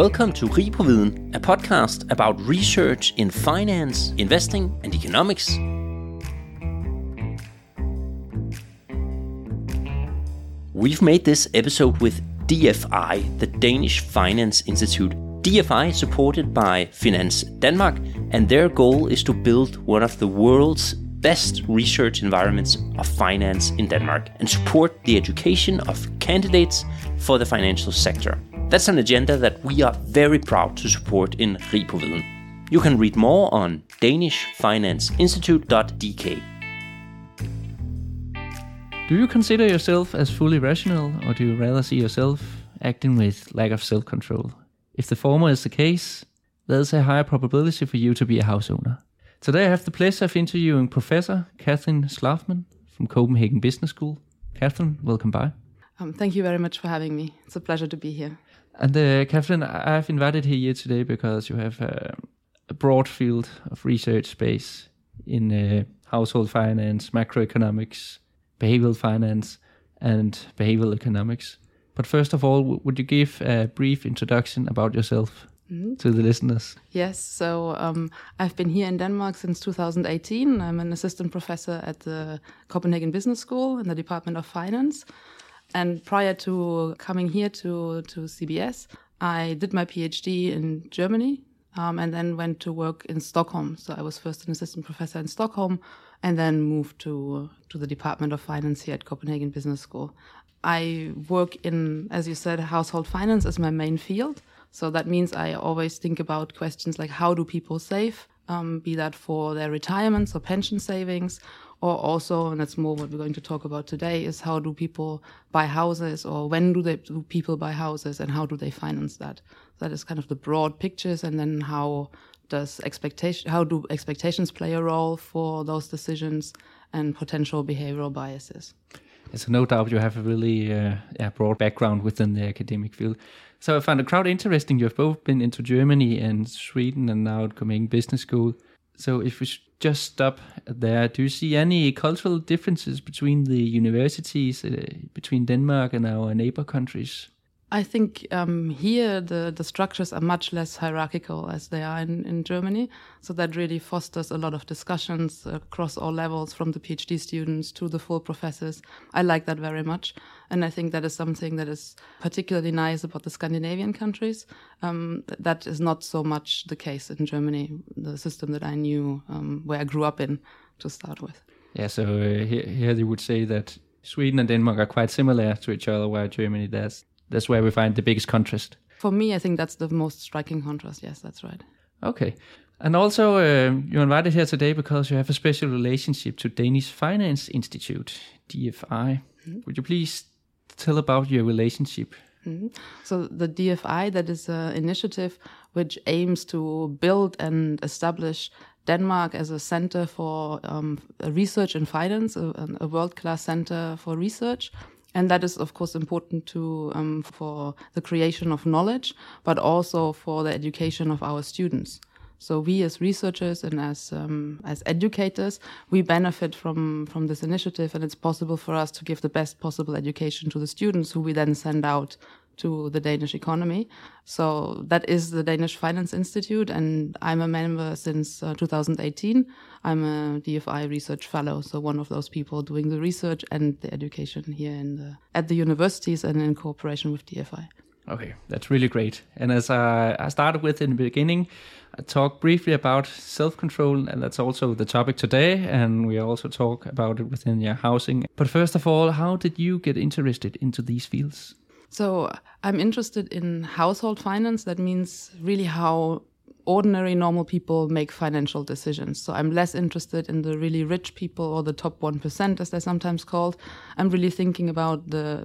Welcome to Ripoviden, a podcast about research in finance, investing, and economics. We've made this episode with DFI, the Danish Finance Institute. DFI is supported by Finance Denmark, and their goal is to build one of the world's best research environments of finance in Denmark and support the education of candidates for the financial sector. That's an agenda that we are very proud to support in Ripoviden. You can read more on danishfinanceinstitute.dk. Do you consider yourself as fully rational, or do you rather see yourself acting with lack of self control? If the former is the case, there's a higher probability for you to be a house owner. Today I have the pleasure of interviewing Professor Kathrin Schlafmann from Copenhagen Business School. Kathrin, welcome by. Um, thank you very much for having me. It's a pleasure to be here. And uh, Kathrin, I've invited you here today because you have uh, a broad field of research space in uh, household finance, macroeconomics, behavioral finance, and behavioral economics. But first of all, would you give a brief introduction about yourself mm-hmm. to the listeners? Yes, so um, I've been here in Denmark since 2018. I'm an assistant professor at the Copenhagen Business School in the Department of Finance. And prior to coming here to, to CBS, I did my PhD in Germany um, and then went to work in Stockholm. So I was first an assistant professor in Stockholm and then moved to, to the Department of Finance here at Copenhagen Business School. I work in, as you said, household finance as my main field. So that means I always think about questions like how do people save, um, be that for their retirements or pension savings, or also, and that's more what we're going to talk about today, is how do people buy houses or when do, they, do people buy houses and how do they finance that? That is kind of the broad pictures, and then how does expectation, how do expectations play a role for those decisions and potential behavioral biases? So no doubt you have a really uh, broad background within the academic field. So I found the crowd interesting. You've both been into Germany and Sweden and now Copenhagen Business School. So if we just stop there, do you see any cultural differences between the universities, uh, between Denmark and our neighbor countries? I think um, here the, the structures are much less hierarchical as they are in, in Germany. So that really fosters a lot of discussions across all levels, from the PhD students to the full professors. I like that very much. And I think that is something that is particularly nice about the Scandinavian countries. Um, that is not so much the case in Germany, the system that I knew, um, where I grew up in to start with. Yeah, so uh, here, here you would say that Sweden and Denmark are quite similar to each other, where Germany there's that's where we find the biggest contrast. For me, I think that's the most striking contrast. Yes, that's right. Okay. And also, uh, you're invited here today because you have a special relationship to Danish Finance Institute, DFI. Mm-hmm. Would you please tell about your relationship? Mm-hmm. So the DFI, that is an initiative which aims to build and establish Denmark as a center for um, research in finance, a, a world-class center for research and that is of course important to um, for the creation of knowledge but also for the education of our students. So we as researchers and as um, as educators we benefit from from this initiative and it's possible for us to give the best possible education to the students who we then send out to the Danish economy. So that is the Danish Finance Institute, and I'm a member since uh, 2018. I'm a DFI research fellow, so one of those people doing the research and the education here in the, at the universities and in cooperation with DFI. Okay, that's really great. And as I, I started with in the beginning, I talked briefly about self-control, and that's also the topic today. And we also talk about it within your housing. But first of all, how did you get interested into these fields? So I'm interested in household finance. That means really how ordinary normal people make financial decisions. So I'm less interested in the really rich people or the top 1% as they're sometimes called. I'm really thinking about the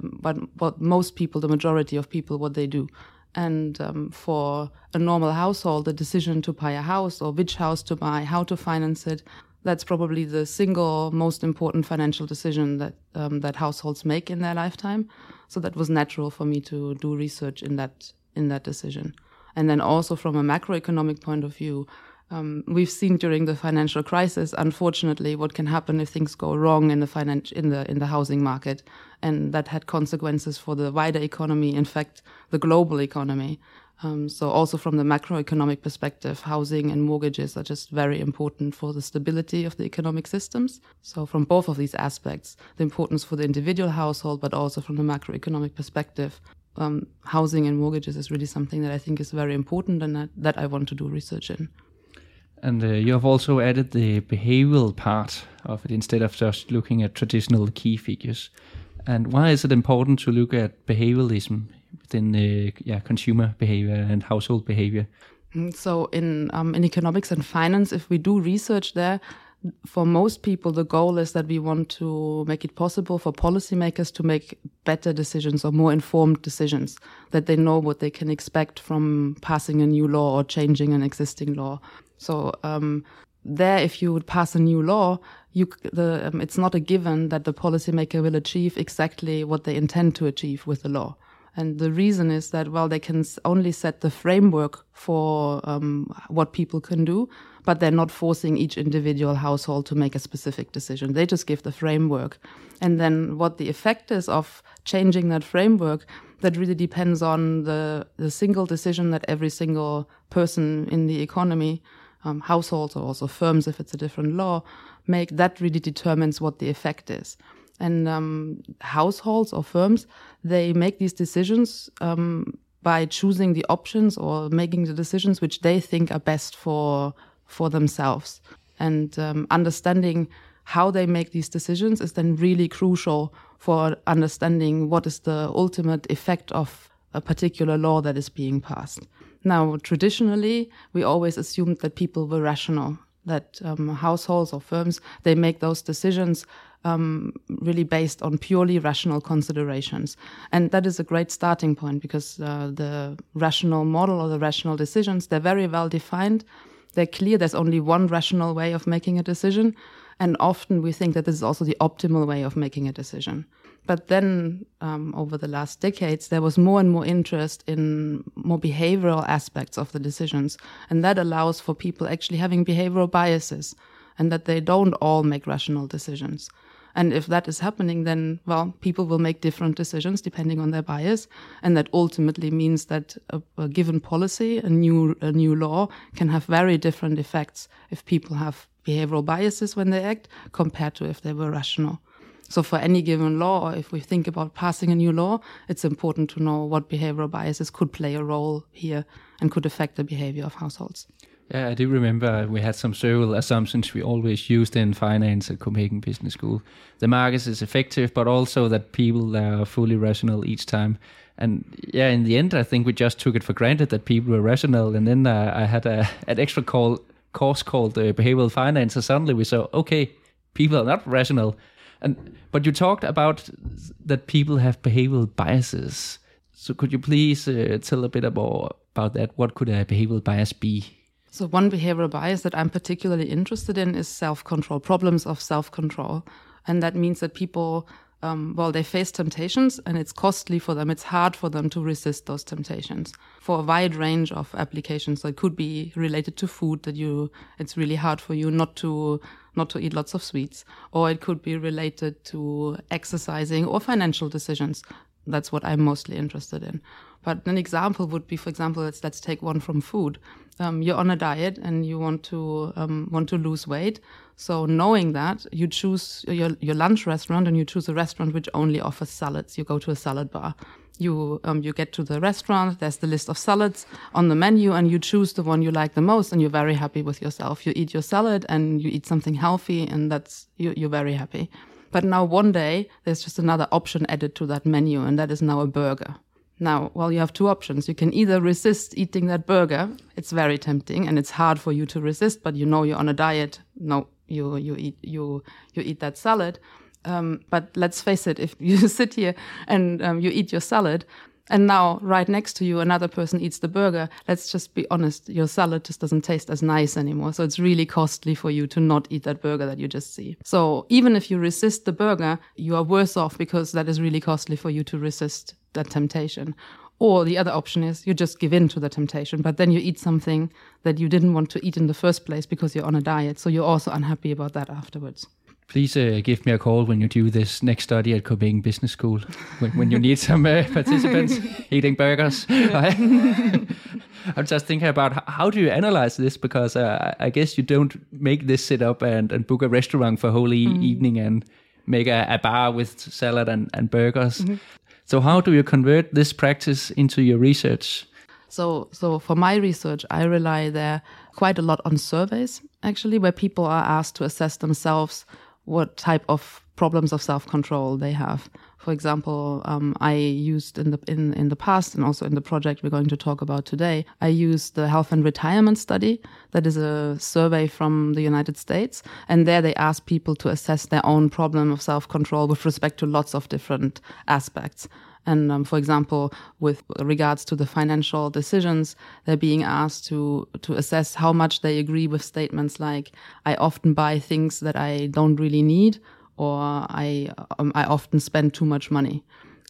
what, most people, the majority of people, what they do. And um, for a normal household, the decision to buy a house or which house to buy, how to finance it, that's probably the single most important financial decision that um, that households make in their lifetime. So that was natural for me to do research in that in that decision. And then also from a macroeconomic point of view, um, we've seen during the financial crisis, unfortunately, what can happen if things go wrong in the finan- in the in the housing market, and that had consequences for the wider economy. In fact, the global economy. Um, so also from the macroeconomic perspective, housing and mortgages are just very important for the stability of the economic systems. So from both of these aspects, the importance for the individual household, but also from the macroeconomic perspective, um, housing and mortgages is really something that I think is very important and that, that I want to do research in. And uh, you have also added the behavioral part of it instead of just looking at traditional key figures. And why is it important to look at behavioralism within the yeah, consumer behavior and household behavior? Mm, so in um, in economics and finance, if we do research there, for most people, the goal is that we want to make it possible for policymakers to make better decisions or more informed decisions, that they know what they can expect from passing a new law or changing an existing law. So um, there, if you would pass a new law, you, the, um, it's not a given that the policymaker will achieve exactly what they intend to achieve with the law. And the reason is that, well, they can only set the framework for um, what people can do, but they're not forcing each individual household to make a specific decision. They just give the framework. And then what the effect is of changing that framework, that really depends on the, the single decision that every single person in the economy, um, households or also firms, if it's a different law, make. That really determines what the effect is. And um, households or firms, they make these decisions um, by choosing the options or making the decisions which they think are best for for themselves. And um, understanding how they make these decisions is then really crucial for understanding what is the ultimate effect of a particular law that is being passed. Now, traditionally, we always assumed that people were rational, that um, households or firms they make those decisions um, really based on purely rational considerations. And that is a great starting point because uh, the rational model or the rational decisions, they're very well defined. They're clear. There's only one rational way of making a decision. And often we think that this is also the optimal way of making a decision. But then, um, over the last decades, there was more and more interest in more behavioral aspects of the decisions. And that allows for people actually having behavioral biases and that they don't all make rational decisions. And if that is happening, then, well, people will make different decisions depending on their bias. And that ultimately means that a, a given policy, a new, a new law can have very different effects if people have behavioral biases when they act compared to if they were rational. So for any given law, if we think about passing a new law, it's important to know what behavioral biases could play a role here and could affect the behavior of households. Yeah, I do remember we had some several assumptions we always used in finance at Copenhagen Business School. The market is effective, but also that people are fully rational each time. And yeah, in the end, I think we just took it for granted that people were rational. And then uh, I had a, an extra call, course called uh, behavioral finance, and suddenly we saw, okay, people are not rational. And but you talked about that people have behavioral biases. So could you please uh, tell a bit more about that? What could a behavioral bias be? So, one behavioral bias that I'm particularly interested in is self control, problems of self control. And that means that people, um, well, they face temptations and it's costly for them. It's hard for them to resist those temptations for a wide range of applications. So, it could be related to food that you, it's really hard for you not to, not to eat lots of sweets. Or it could be related to exercising or financial decisions. That's what I'm mostly interested in. But an example would be, for example, let's let's take one from food. Um, you're on a diet and you want to um, want to lose weight. So knowing that, you choose your your lunch restaurant and you choose a restaurant which only offers salads. You go to a salad bar. You um, you get to the restaurant. There's the list of salads on the menu, and you choose the one you like the most, and you're very happy with yourself. You eat your salad and you eat something healthy, and that's you, you're very happy. But now one day there's just another option added to that menu, and that is now a burger. Now, well, you have two options. You can either resist eating that burger. It's very tempting and it's hard for you to resist, but you know you're on a diet. No, you, you eat, you, you eat that salad. Um, but let's face it, if you sit here and um, you eat your salad, and now right next to you another person eats the burger, let's just be honest, your salad just doesn't taste as nice anymore. So it's really costly for you to not eat that burger that you just see. So even if you resist the burger, you are worse off because that is really costly for you to resist that temptation. Or the other option is you just give in to the temptation, but then you eat something that you didn't want to eat in the first place because you're on a diet. So you're also unhappy about that afterwards. Please uh, give me a call when you do this next study at Copenhagen Business School, when, when you need some uh, participants eating burgers. I'm just thinking about how, do you analyze this because uh, I guess you don't make this sit up and, and book a restaurant for whole e- evening and make a, a, bar with salad and, and burgers. Mm-hmm. So how do you convert this practice into your research? So, so for my research, I rely there quite a lot on surveys, actually, where people are asked to assess themselves what type of problems of self-control they have. For example, um, I used in the in in the past and also in the project we're going to talk about today, I used the health and retirement study. That is a survey from the United States, and there they asked people to assess their own problem of self-control with respect to lots of different aspects. And um, for example, with regards to the financial decisions, they're being asked to to assess how much they agree with statements like "I often buy things that I don't really need," or "I um, I often spend too much money."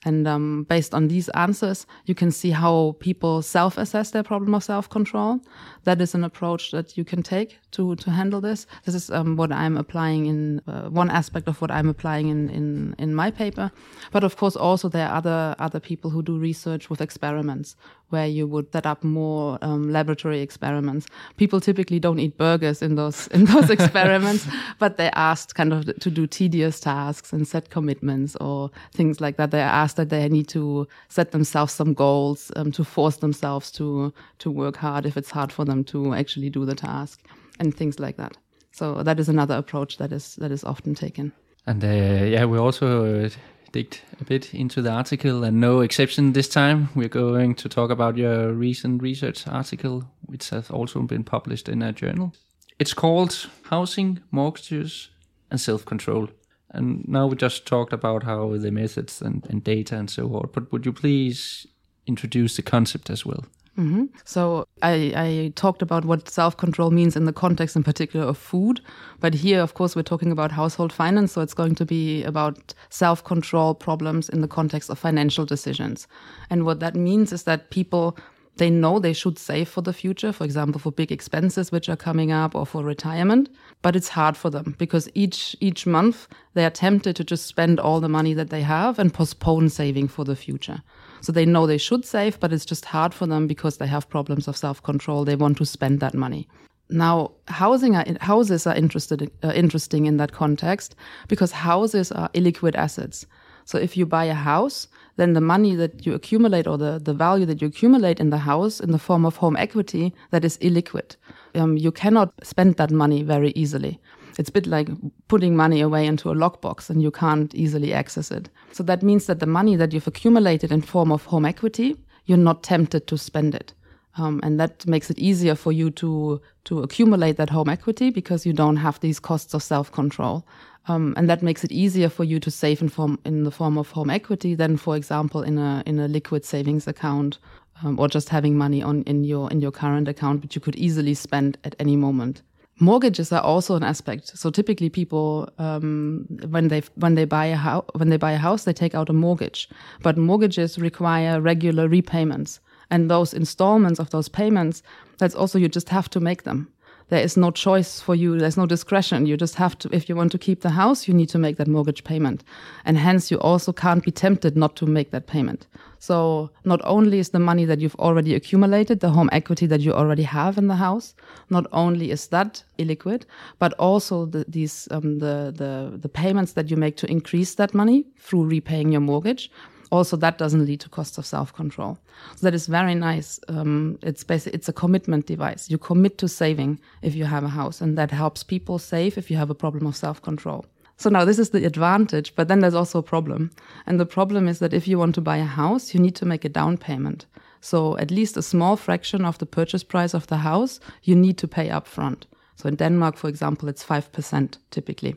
And um, based on these answers, you can see how people self-assess their problem of self-control. That is an approach that you can take to to handle this. This is um, what I'm applying in uh, one aspect of what I'm applying in, in in my paper. But of course, also there are other other people who do research with experiments where you would set up more um, laboratory experiments. People typically don't eat burgers in those in those experiments, but they're asked kind of to do tedious tasks and set commitments or things like that. They're asked that they need to set themselves some goals um, to force themselves to to work hard if it's hard for them to actually do the task and things like that. So that is another approach that is that is often taken. And uh, yeah, we also uh, digged a bit into the article, and no exception this time. We're going to talk about your recent research article, which has also been published in a journal. It's called Housing, Mortgages, and Self Control. And now we just talked about how the methods and, and data and so on, but would you please introduce the concept as well? Mm-hmm. So I, I, talked about what self-control means in the context, in particular, of food. But here, of course, we're talking about household finance, so it's going to be about self-control problems in the context of financial decisions. And what that means is that people they know they should save for the future, for example, for big expenses which are coming up or for retirement, but it's hard for them because each each month they are tempted to just spend all the money that they have and postpone saving for the future. So they know they should save, but it's just hard for them because they have problems of self-control. They want to spend that money. Now, housing are, houses are interested, uh, interesting in that context because houses are illiquid assets. So if you buy a house, then the money that you accumulate or the, the value that you accumulate in the house in the form of home equity, that is illiquid. Um, you cannot spend that money very easily. It's a bit like putting money away into a lockbox and you can't easily access it. So that means that the money that you've accumulated in form of home equity, you're not tempted to spend it. Um, and that makes it easier for you to to accumulate that home equity because you don't have these costs of self control. Um, and that makes it easier for you to save in form in the form of home equity than, for example, in a in a liquid savings account um, or just having money on in your in your current account, which you could easily spend at any moment. Mortgages are also an aspect. So typically, people um, when they when they buy a house when they buy a house, they take out a mortgage. But mortgages require regular repayments, and those installments of those payments, that's also you just have to make them there is no choice for you. There's no discretion. You just have to, if you want to keep the house, you need to make that mortgage payment. And hence you also can't be tempted not to make that payment. So not only is the money that you've already accumulated, the home equity that you already have in the house, not only is that illiquid, but also the, these, um, the, the, the payments that you make to increase that money through repaying your mortgage also that doesn't lead to costs of self-control. So that is very nice. Um, it's basically it's a commitment device. You commit to saving if you have a house, and that helps people save if you have a problem of self-control. So now this is the advantage, but then there's also a problem. And the problem is that if you want to buy a house, you need to make a down payment. So at least a small fraction of the purchase price of the house you need to pay upfront. So in Denmark, for example, it's 5% typically.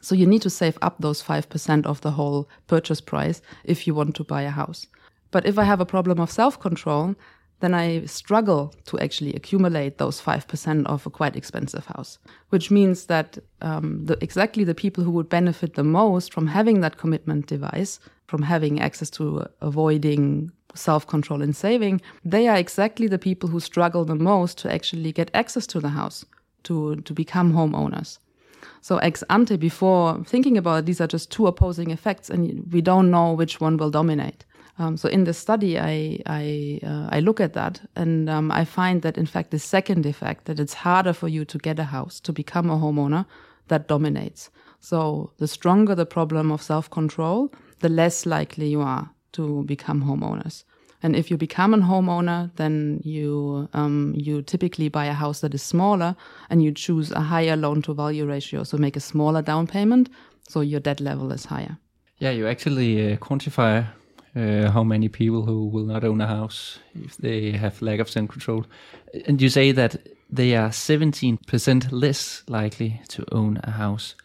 So you need to save up those 5% of the whole purchase price if you want to buy a house. But if I have a problem of self control, then I struggle to actually accumulate those 5% of a quite expensive house, which means that um, the, exactly the people who would benefit the most from having that commitment device, from having access to avoiding self control and saving, they are exactly the people who struggle the most to actually get access to the house, to, to become homeowners. So ex ante, before thinking about it, these are just two opposing effects, and we don't know which one will dominate. Um, so in the study, I I, uh, I look at that, and um, I find that in fact the second effect that it's harder for you to get a house to become a homeowner that dominates. So the stronger the problem of self control, the less likely you are to become homeowners. And if you become a homeowner, then you um, you typically buy a house that is smaller, and you choose a higher loan to value ratio, so make a smaller down payment, so your debt level is higher. Yeah, you actually uh, quantify uh, how many people who will not own a house if they have lack of self control, and you say that they are seventeen percent less likely to own a house.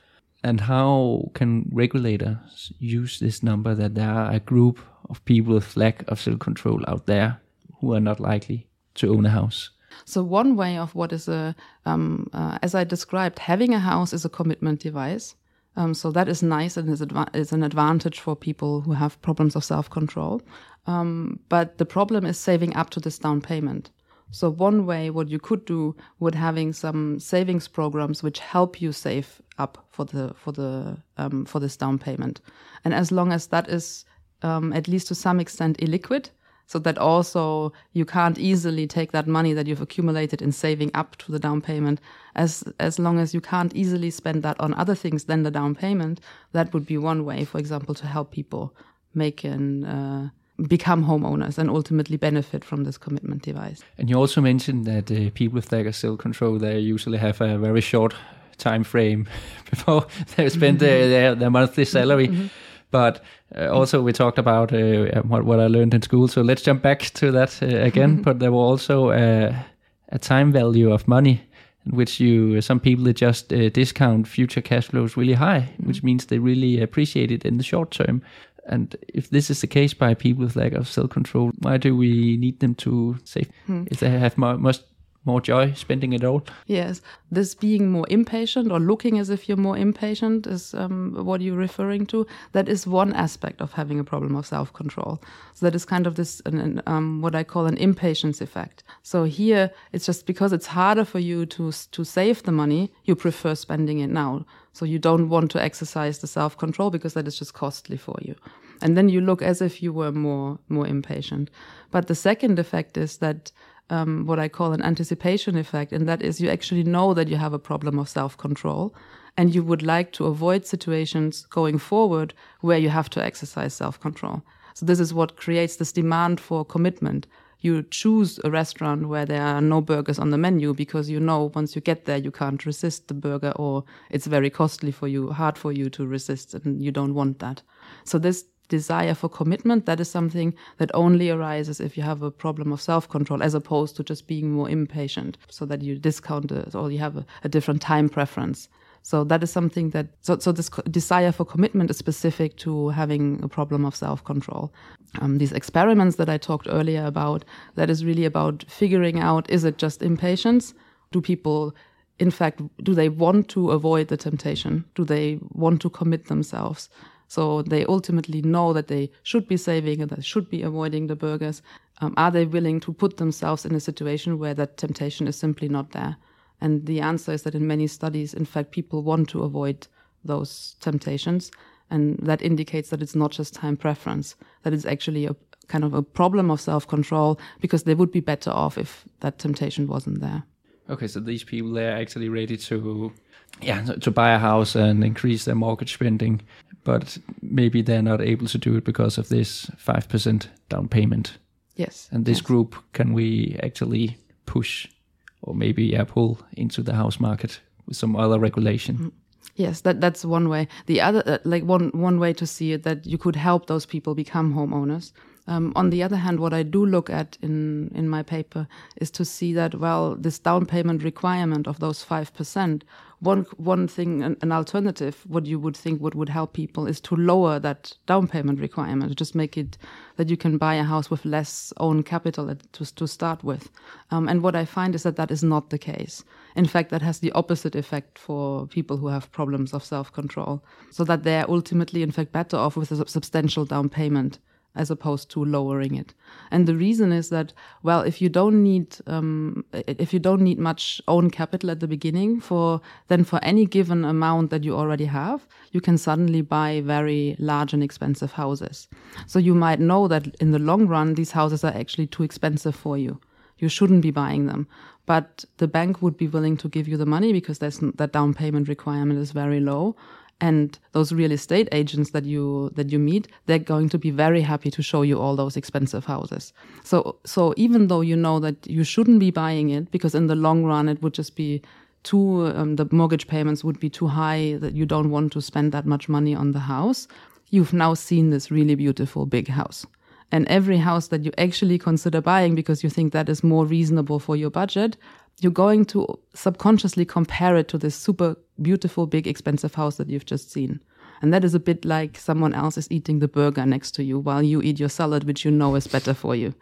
And how can regulators use this number that there are a group of people with lack of self control out there who are not likely to own a house? So one way of what is a, um, uh, as I described, having a house is a commitment device. Um, so that is nice and is, adva- is, an advantage for people who have problems of self control. Um, but the problem is saving up to this down payment. So one way, what you could do would having some savings programs which help you save up for the for the um, for this down payment, and as long as that is um, at least to some extent illiquid, so that also you can't easily take that money that you've accumulated in saving up to the down payment, as as long as you can't easily spend that on other things than the down payment, that would be one way, for example, to help people make an uh, become homeowners and ultimately benefit from this commitment device. And you also mentioned that uh, people with self control they usually have a very short time frame before they spend their, their, their monthly salary. Mm-hmm. But uh, also, we talked about uh, what, what I learned in school. So let's jump back to that uh, again. but there were also uh, a time value of money in which you some people just uh, discount future cash flows really high, mm-hmm. which means they really appreciate it in the short term. And if this is the case by people with lack of self control, why do we need them to save? Hmm. If they have more, must more joy spending it all. Yes, this being more impatient or looking as if you're more impatient is um, what you're referring to. That is one aspect of having a problem of self control. So that is kind of this an, um, what I call an impatience effect. So here it's just because it's harder for you to to save the money, you prefer spending it now. So you don't want to exercise the self control because that is just costly for you. And then you look as if you were more more impatient. But the second effect is that um, what I call an anticipation effect, and that is you actually know that you have a problem of self control, and you would like to avoid situations going forward where you have to exercise self control. So this is what creates this demand for commitment you choose a restaurant where there are no burgers on the menu because you know once you get there you can't resist the burger or it's very costly for you, hard for you to resist, and you don't want that. So this desire for commitment that is something that only arises if you have a problem of self-control as opposed to just being more impatient so that you discount it or you have a, a different time preference so that is something that so so this desire for commitment is specific to having a problem of self control. Um, these experiments that I talked earlier about that is really about figuring out is it just impatience? Do people in fact do they want to avoid the temptation? Do they want to commit themselves? So they ultimately know that they should be saving and they should be avoiding the burgers. Um, are they willing to put themselves in a situation where that temptation is simply not there? And the answer is that in many studies, in fact, people want to avoid those temptations. And that indicates that it's not just time preference, that it's actually a kind of a problem of self control because they would be better off if that temptation wasn't there. Okay, so these people they're actually ready to yeah, to buy a house and increase their mortgage spending, but maybe they're not able to do it because of this 5% down payment. Yes. And this yes. group can we actually push or maybe yeah, pull into the house market with some other regulation. Mm. Yes, that that's one way. The other, uh, like one one way to see it, that you could help those people become homeowners. Um, on the other hand, what I do look at in in my paper is to see that well, this down payment requirement of those five percent one one thing an, an, alternative what you would think would would help people is to lower that down payment requirement. Just make it that you can buy a house with less own capital to, to start with. Um, and what i find is that that is not the case. In fact that has the opposite effect for people who have problems of self-control. So that they're ultimately in fact better off with a substantial down payment as opposed to lowering it. And the reason is that, well, if you don't need, um, if you don't need much own capital at the beginning for, then for any given amount that you already have, you can suddenly buy very large and expensive houses. So you might know that in the long run, these houses are actually too expensive for you. You shouldn't be buying them. But the bank would be willing to give you the money because that down payment requirement is very low and those real estate agents that you that you meet they're going to be very happy to show you all those expensive houses. So so even though you know that you shouldn't be buying it because in the long run it would just be too um, the mortgage payments would be too high that you don't want to spend that much money on the house you've now seen this really beautiful big house. And every house that you actually consider buying because you think that is more reasonable for your budget you're going to subconsciously compare it to this super beautiful, big, expensive house that you've just seen. And that is a bit like someone else is eating the burger next to you while you eat your salad, which you know is better for you.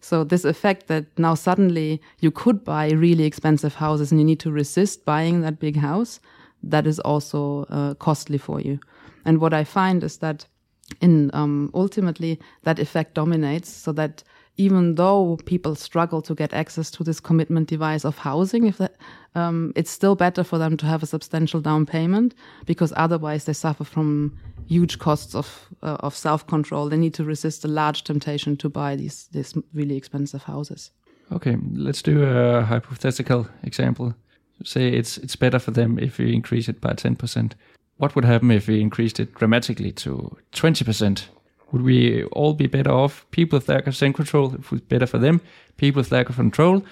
So this effect that now suddenly you could buy really expensive houses and you need to resist buying that big house, that is also uh, costly for you. And what I find is that in um, ultimately that effect dominates so that even though people struggle to get access to this commitment device of housing, if that, um, it's still better for them to have a substantial down payment because otherwise they suffer from huge costs of uh, of self control. They need to resist a large temptation to buy these these really expensive houses. Okay, let's do a hypothetical example. Say it's it's better for them if we increase it by ten percent. What would happen if we increased it dramatically to twenty percent? Would we all be better off? People with lack of self control, it was better for them. People with lack of control,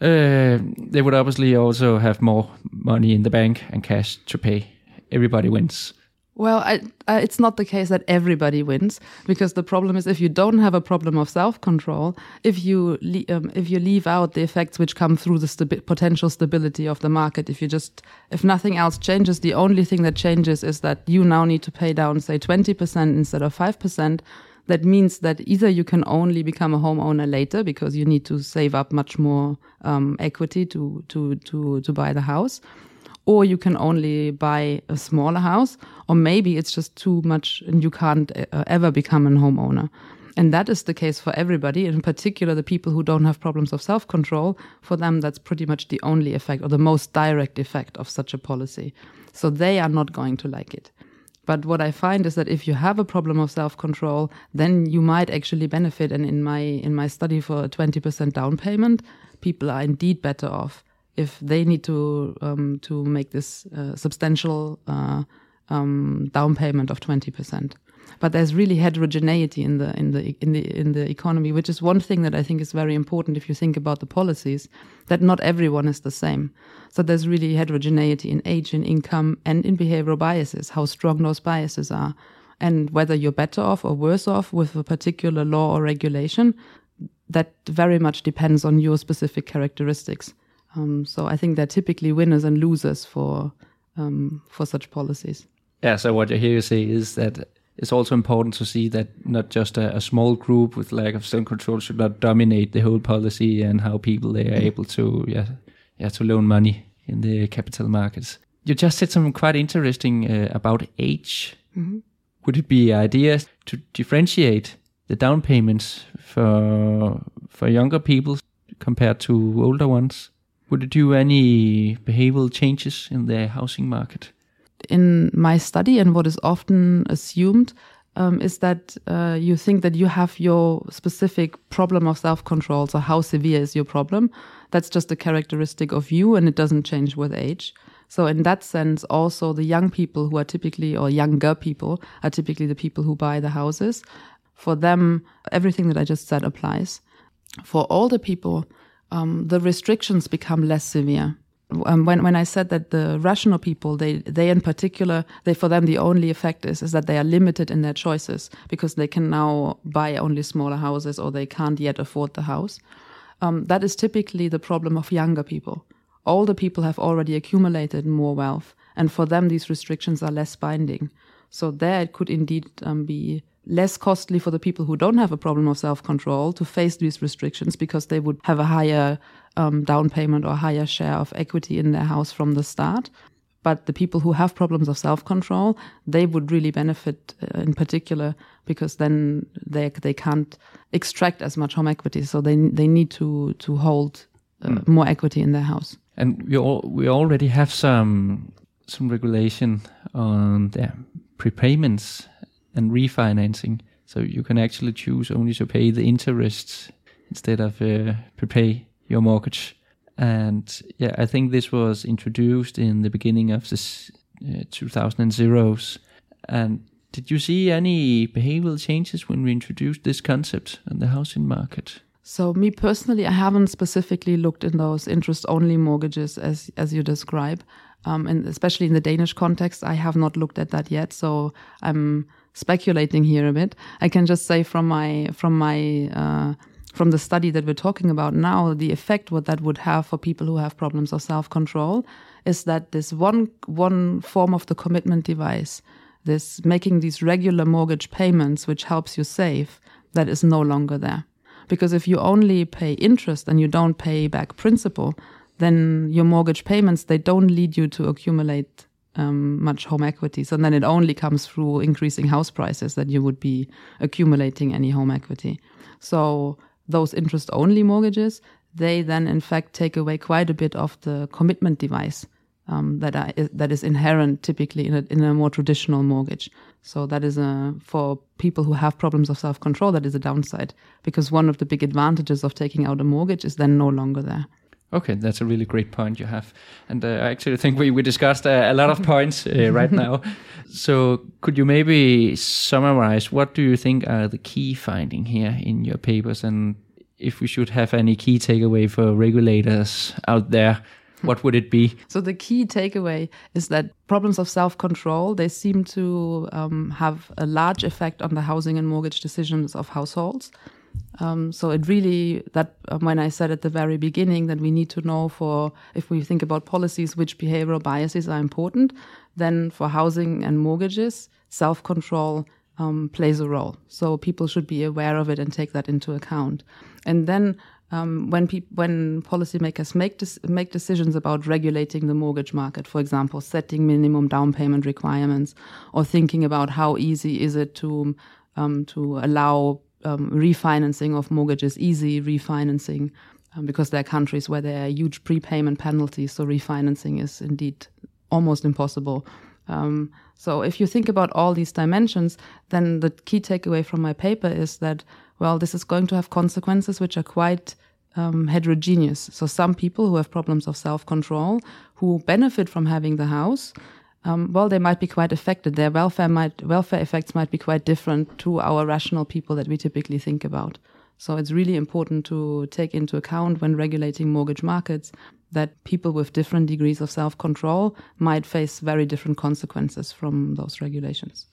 uh, they would obviously also have more money in the bank and cash to pay. Everybody wins. Well, I, it's not the case that everybody wins because the problem is if you don't have a problem of self-control, if you um, if you leave out the effects which come through the stabi potential stability of the market, if you just if nothing else changes, the only thing that changes is that you now need to pay down say 20% instead of 5%. That means that either you can only become a homeowner later because you need to save up much more um, equity to to to to buy the house, or you can only buy a smaller house, or maybe it's just too much and you can't uh, ever become a homeowner. And that is the case for everybody, in particular the people who don't have problems of self control. For them, that's pretty much the only effect or the most direct effect of such a policy. So they are not going to like it. But what I find is that if you have a problem of self control, then you might actually benefit. And in my in my study for a twenty percent down payment, people are indeed better off if they need to um, to make this uh, substantial uh, um, down payment of 20%. But there's really heterogeneity in the in the in the in the economy, which is one thing that I think is very important if you think about the policies. That not everyone is the same. So there's really heterogeneity in age, in income, and in behavioral biases. How strong those biases are, and whether you're better off or worse off with a particular law or regulation. That very much depends on your specific characteristics. Um, so I think they're typically winners and losers for um, for such policies. Yeah. So what I hear you say is that it's also important to see that not just a, a small group with lack of self control should not dominate the whole policy and how people they are able to yeah yeah to loan money in the capital markets. You just said something quite interesting uh, about age. Mm-hmm. Would it be idea to differentiate the down payments for for younger people compared to older ones? Would it do any behavioral changes in the housing market? In my study, and what is often assumed, um, is that uh, you think that you have your specific problem of self control. So, how severe is your problem? That's just a characteristic of you, and it doesn't change with age. So, in that sense, also the young people who are typically, or younger people, are typically the people who buy the houses. For them, everything that I just said applies. For older people, um, the restrictions become less severe. Um, when when I said that the rational people, they they in particular, they for them the only effect is is that they are limited in their choices because they can now buy only smaller houses or they can't yet afford the house. Um, that is typically the problem of younger people. Older people have already accumulated more wealth, and for them these restrictions are less binding. So there it could indeed um, be less costly for the people who don't have a problem of self control to face these restrictions because they would have a higher um, down payment or higher share of equity in their house from the start. But the people who have problems of self control, they would really benefit uh, in particular because then they they can't extract as much home equity, so they they need to to hold uh, mm. more equity in their house. And we all, we already have some some regulation on the prepayments and refinancing, so you can actually choose only to pay the interest instead of uh, prepay your mortgage. And yeah, I think this was introduced in the beginning of this uh, 2000s. And did you see any behavioral changes when we introduced this concept on the housing market? So me personally, I haven't specifically looked in those interest-only mortgages as as you describe, um, and especially in the Danish context, I have not looked at that yet. So I'm speculating here a bit. I can just say from my from my uh, from the study that we're talking about now, the effect what that would have for people who have problems of self-control is that this one one form of the commitment device, this making these regular mortgage payments, which helps you save, that is no longer there. Because if you only pay interest and you don't pay back principal, then your mortgage payments they don't lead you to accumulate um, much home equity. So then it only comes through increasing house prices that you would be accumulating any home equity. So those interest only mortgages, they then in fact take away quite a bit of the commitment device um, that are, that is inherent typically in a, in a more traditional mortgage. So that is a for people who have problems of self control. That is a downside because one of the big advantages of taking out a mortgage is then no longer there. Okay, that's a really great point you have, and uh, I actually think we we discussed uh, a lot of points uh, right now. So could you maybe summarize what do you think are the key finding here in your papers, and if we should have any key takeaway for regulators out there what would it be? So the key takeaway is that problems of self-control they seem to um, have a large effect on the housing and mortgage decisions of households. Um, so it really that um, when I said at the very beginning that we need to know for if we think about policies which behavioral biases are important, then for housing and mortgages, self-control um, plays a role. So people should be aware of it and take that into account. And then um, when pe- when policymakers make make decisions about regulating the mortgage market, for example, setting minimum down payment requirements, or thinking about how easy is it to um, to allow um, refinancing of mortgages, easy refinancing, um, because there are countries where there are huge prepayment penalties, so refinancing is indeed almost impossible. Um, so if you think about all these dimensions, then the key takeaway from my paper is that well, this is going to have consequences which are quite um, heterogeneous. So some people who have problems of self-control, who benefit from having the house, um, well, they might be quite affected. Their welfare might welfare effects might be quite different to our rational people that we typically think about. So it's really important to take into account when regulating mortgage markets that people with different degrees of self-control might face very different consequences from those regulations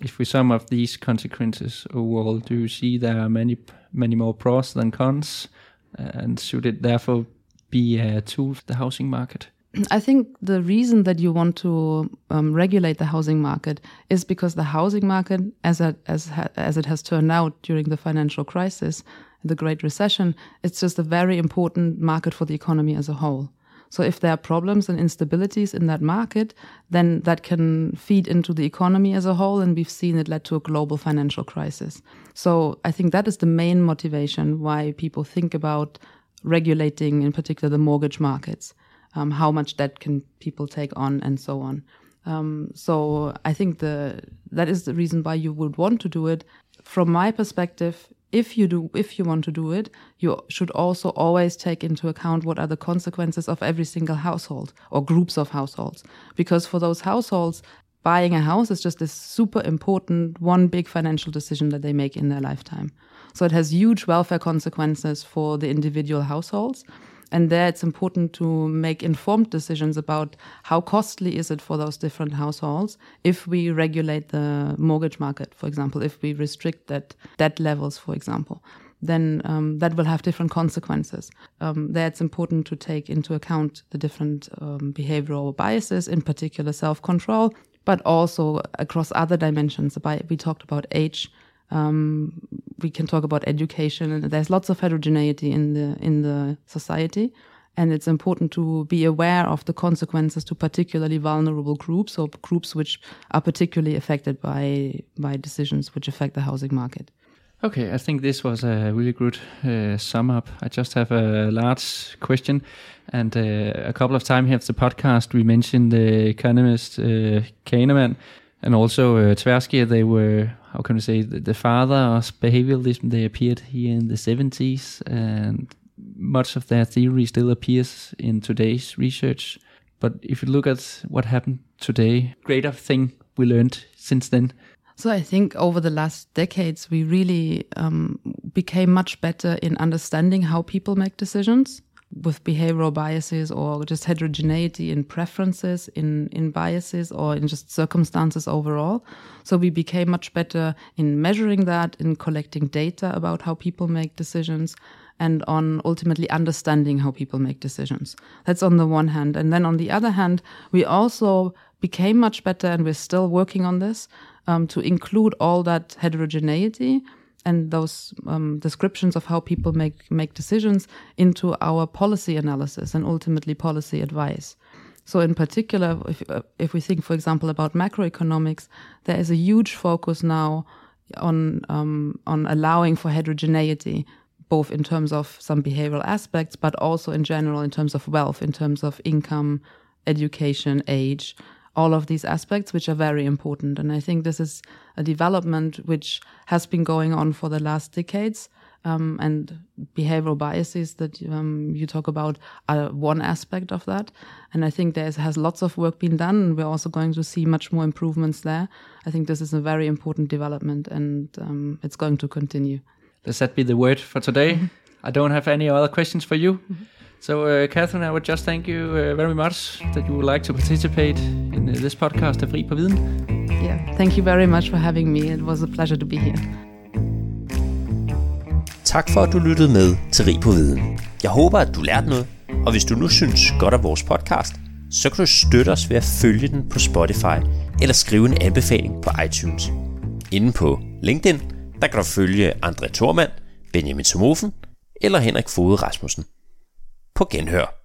if we sum up these consequences overall, do you see there are many many more pros than cons, and should it therefore be a tool for the housing market? I think the reason that you want to um, regulate the housing market is because the housing market, as it, as as it has turned out during the financial crisis, and the Great Recession, it's just a very important market for the economy as a whole. So if there are problems and instabilities in that market, then that can feed into the economy as a whole. And we've seen it led to a global financial crisis. So I think that is the main motivation why people think about regulating, in particular, the mortgage markets. Um, how much debt can people take on and so on. Um, so I think the that is the reason why you would want to do it. From my perspective, if you do if you want to do it you should also always take into account what are the consequences of every single household or groups of households because for those households buying a house is just this super important one big financial decision that they make in their lifetime so it has huge welfare consequences for the individual households and there it's important to make informed decisions about how costly is it for those different households if we regulate the mortgage market, for example, if we restrict that debt levels, for example. Then um, that will have different consequences. Um, there, it's important to take into account the different um, behavioral biases, in particular self control, but also across other dimensions. By we talked about age, um, we can talk about education, and there's lots of heterogeneity in the in the society, and it's important to be aware of the consequences to particularly vulnerable groups or groups which are particularly affected by by decisions which affect the housing market. Okay, I think this was a really good uh, sum up. I just have a large question, and uh, a couple of times here of the podcast we mentioned the economist uh, Kahneman and also uh, Tversky. They were how can we say the, the father of behavioralism. They appeared here in the seventies, and much of their theory still appears in today's research. But if you look at what happened today, greater thing we learned since then so I think over the last decades, we really um, became much better in understanding how people make decisions with behavioral biases or just heterogeneity in preferences, in, in biases, or in just circumstances overall. So we became much better in measuring that, in collecting data about how people make decisions, and on ultimately understanding how people make decisions. That's on the one hand. And then on the other hand, we also became much better, and we're still working on this, um, to include all that heterogeneity and those um, descriptions of how people make make decisions into our policy analysis and ultimately policy advice. So, in particular, if uh, if we think, for example, about macroeconomics, there is a huge focus now on um, on allowing for heterogeneity, both in terms of some behavioral aspects, but also in general in terms of wealth, in terms of income, education, age, all of these aspects, which are very important. And I think this is a development which has been going on for the last decades. Um, and behavioral biases that um, you talk about are one aspect of that. And I think there has lots of work been done. And we're also going to see much more improvements there. I think this is a very important development and um, it's going to continue. Does that be the word for today? I don't have any other questions for you. Mm-hmm. So, uh, Catherine, I would just thank you uh, very much that you would like to participate in uh, this podcast of Fri på Viden. Yeah, thank you very much for having me. It was a pleasure to be here. Tak for, at du lyttede med til Rig på Viden. Jeg håber, at du lærte noget, og hvis du nu synes godt af vores podcast, så kan du støtte os ved at følge den på Spotify eller skrive en anbefaling på iTunes. Inden på LinkedIn, der kan du følge André Thormand, Benjamin Somofen eller Henrik Fode Rasmussen på genhør.